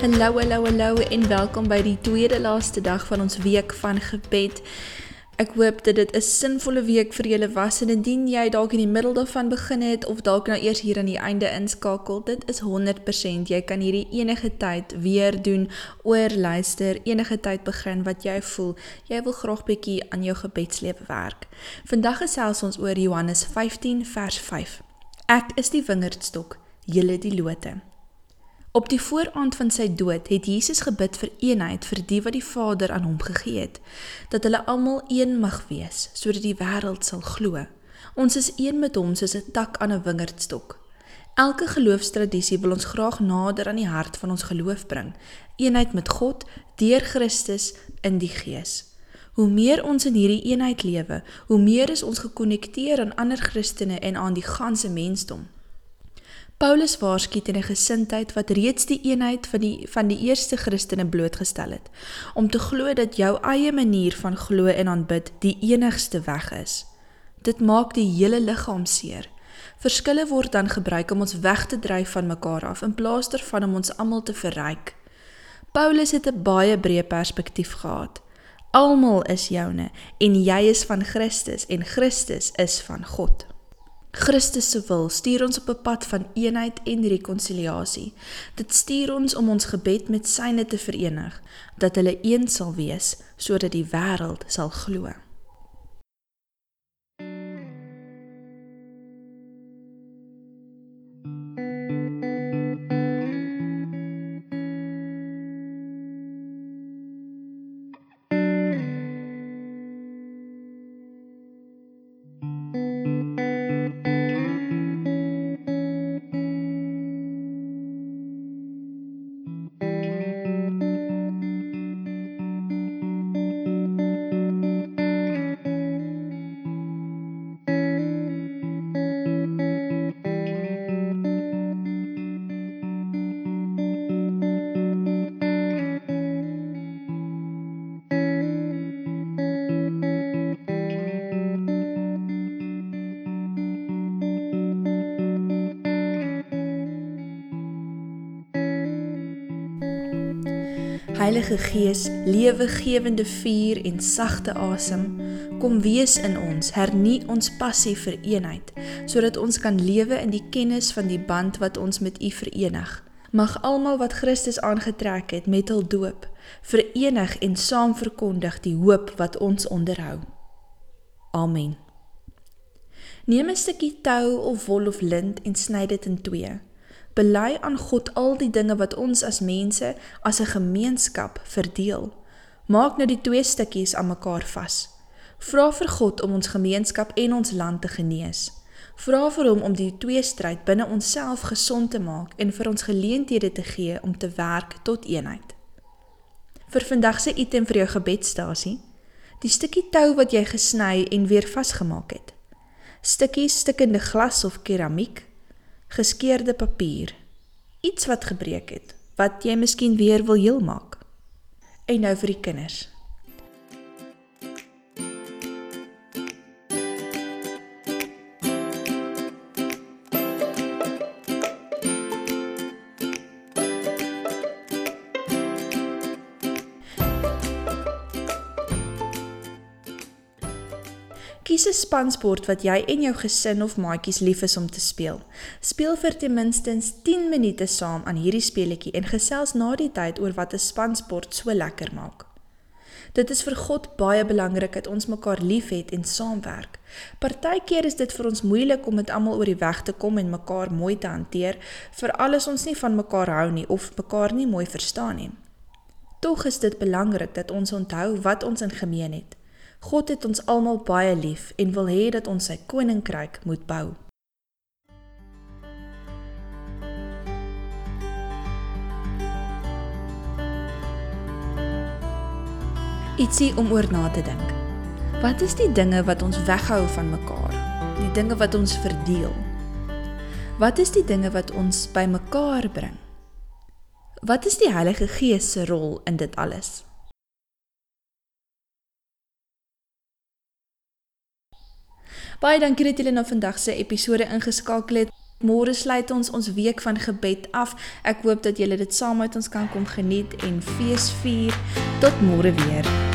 Hallo, hallo, hallo en welkom by die tweede laaste dag van ons week van gebed. Ek hoop dat dit 'n sinvolle week vir julle was en indien jy dalk in die middel daarvan begin het of dalk nou eers hier aan die einde inskakel, dit is 100%. Jy kan hierdie enige tyd weer doen, oor luister, enige tyd begin wat jy voel. Jy wil graag bietjie aan jou gebedslewe werk. Vandag gesels ons oor Johannes 15 vers 5. Ek is die wingerdstok, julle die lote. Op die vooraand van sy dood het Jesus gebid vir eenheid vir die wat die Vader aan hom gegee het, dat hulle almal een mag wees, sodat die wêreld sal glo. Ons is een met hom soos 'n tak aan 'n wingerdstok. Elke geloofstradisie wil ons graag nader aan die hart van ons geloof bring, eenheid met God deur Christus in die Gees. Hoe meer ons in hierdie eenheid lewe, hoe meer is ons gekonnekteer aan ander Christene en aan die ganse mensdom. Paulus waarsku teen 'n gesindheid wat reeds die eenheid van die van die eerste Christene blootgestel het, om te glo dat jou eie manier van glo en aanbid die enigste weg is. Dit maak die hele liggaam seer. Verskille word dan gebruik om ons weg te dryf van mekaar af in plaas daarvan om ons almal te verryk. Paulus het 'n baie breë perspektief gehad. Almal is joune en jy is van Christus en Christus is van God. Christus se wil stuur ons op 'n pad van eenheid en rekonsiliasie. Dit stuur ons om ons gebed met syne te verenig, dat hulle een sal wees sodat die wêreld sal glo. Heilige Gees, lewegewende vuur en sagte asem, kom wees in ons, hernie ons passie vir eenheid, sodat ons kan lewe in die kennis van die band wat ons met U verenig. Mag almal wat Christus aangetrek het met hul doop, verenig en saam verkondig die hoop wat ons onderhou. Amen. Neem 'n stukkie tou of wol of lint en sny dit in twee bely aan God al die dinge wat ons as mense as 'n gemeenskap verdeel. Maak nou die twee stukkies aan mekaar vas. Vra vir God om ons gemeenskap en ons land te genees. Vra vir hom om die twee stryd binne onsself gesond te maak en vir ons geleenthede te gee om te werk tot eenheid. Vir vandag se item vir jou gebedstasie, die stukkie tou wat jy gesny en weer vasgemaak het. Stukkies stikkende glas of keramiek geskeurde papier, iets wat gebreek het, wat jy miskien weer wil heel maak. En nou vir die kinders. Kies 'n spansport wat jy en jou gesin of maatjies lief is om te speel. Speel vir ten minste 10 minute saam aan hierdie speletjie en gesels na die tyd oor wat 'n spansport so lekker maak. Dit is vir God baie belangrik dat ons mekaar liefhet en saamwerk. Partykeer is dit vir ons moeilik om met almal oor die weg te kom en mekaar mooi te hanteer, veral as ons nie van mekaar hou nie of mekaar nie mooi verstaan nie. Tog is dit belangrik dat ons onthou wat ons in gemeen het. God het ons almal baie lief en wil hê dat ons sy koninkryk moet bou. Ietsie om oor na te dink. Wat is die dinge wat ons weghou van mekaar? Die dinge wat ons verdeel? Wat is die dinge wat ons bymekaar bring? Wat is die Heilige Gees se rol in dit alles? Baie dankie dat julle na vandag se episode ingeskakel het. Môre sluit ons ons week van gebed af. Ek hoop dat julle dit saam met ons kan kom geniet en fees vier. Tot môre weer.